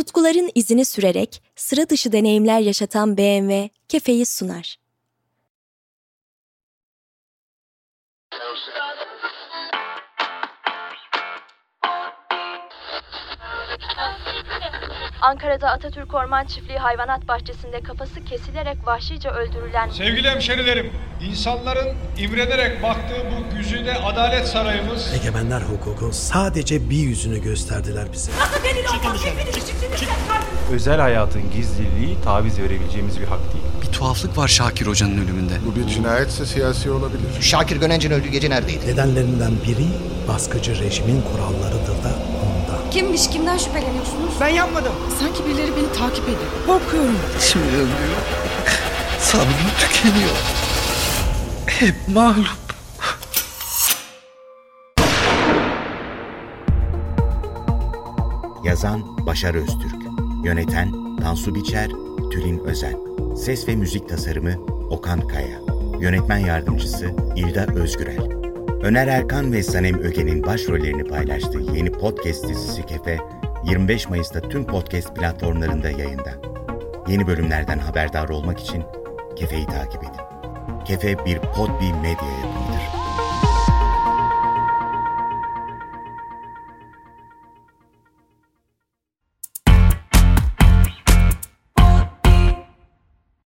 Tutkuların izini sürerek sıra dışı deneyimler yaşatan BMW, kefeyi sunar. Ankara'da Atatürk Orman Çiftliği Hayvanat Bahçesi'nde kafası kesilerek vahşice öldürülen... Sevgili hemşerilerim, insanların imrenerek baktığı bu güzide adalet sarayımız... Egemenler hukuku sadece bir yüzünü gösterdiler bize. Nasıl delil olmaz? Hepiniz çıktınız Özel hayatın gizliliği taviz verebileceğimiz bir hak değil. Bir tuhaflık var Şakir Hoca'nın ölümünde. Bu bir cinayetse siyasi olabilir. Şakir Gönence'nin öldüğü gece neredeydi? Nedenlerinden biri baskıcı rejimin kurallarıdır da. Kimmiş, kimden şüpheleniyorsunuz? Ben yapmadım. Sanki birileri beni takip ediyor. Korkuyorum. Şimdi ölüyor. Sabrım tükeniyor. Hep mağlup. Yazan Başar Öztürk Yöneten Tansu Biçer, Tülin Özen Ses ve müzik tasarımı Okan Kaya Yönetmen yardımcısı İlda Özgürel Öner Erkan ve Sanem Öge'nin başrollerini paylaştığı yeni podcast dizisi Kefe, 25 Mayıs'ta tüm podcast platformlarında yayında. Yeni bölümlerden haberdar olmak için Kefe'yi takip edin. Kefe bir Podbi medya yapımıdır.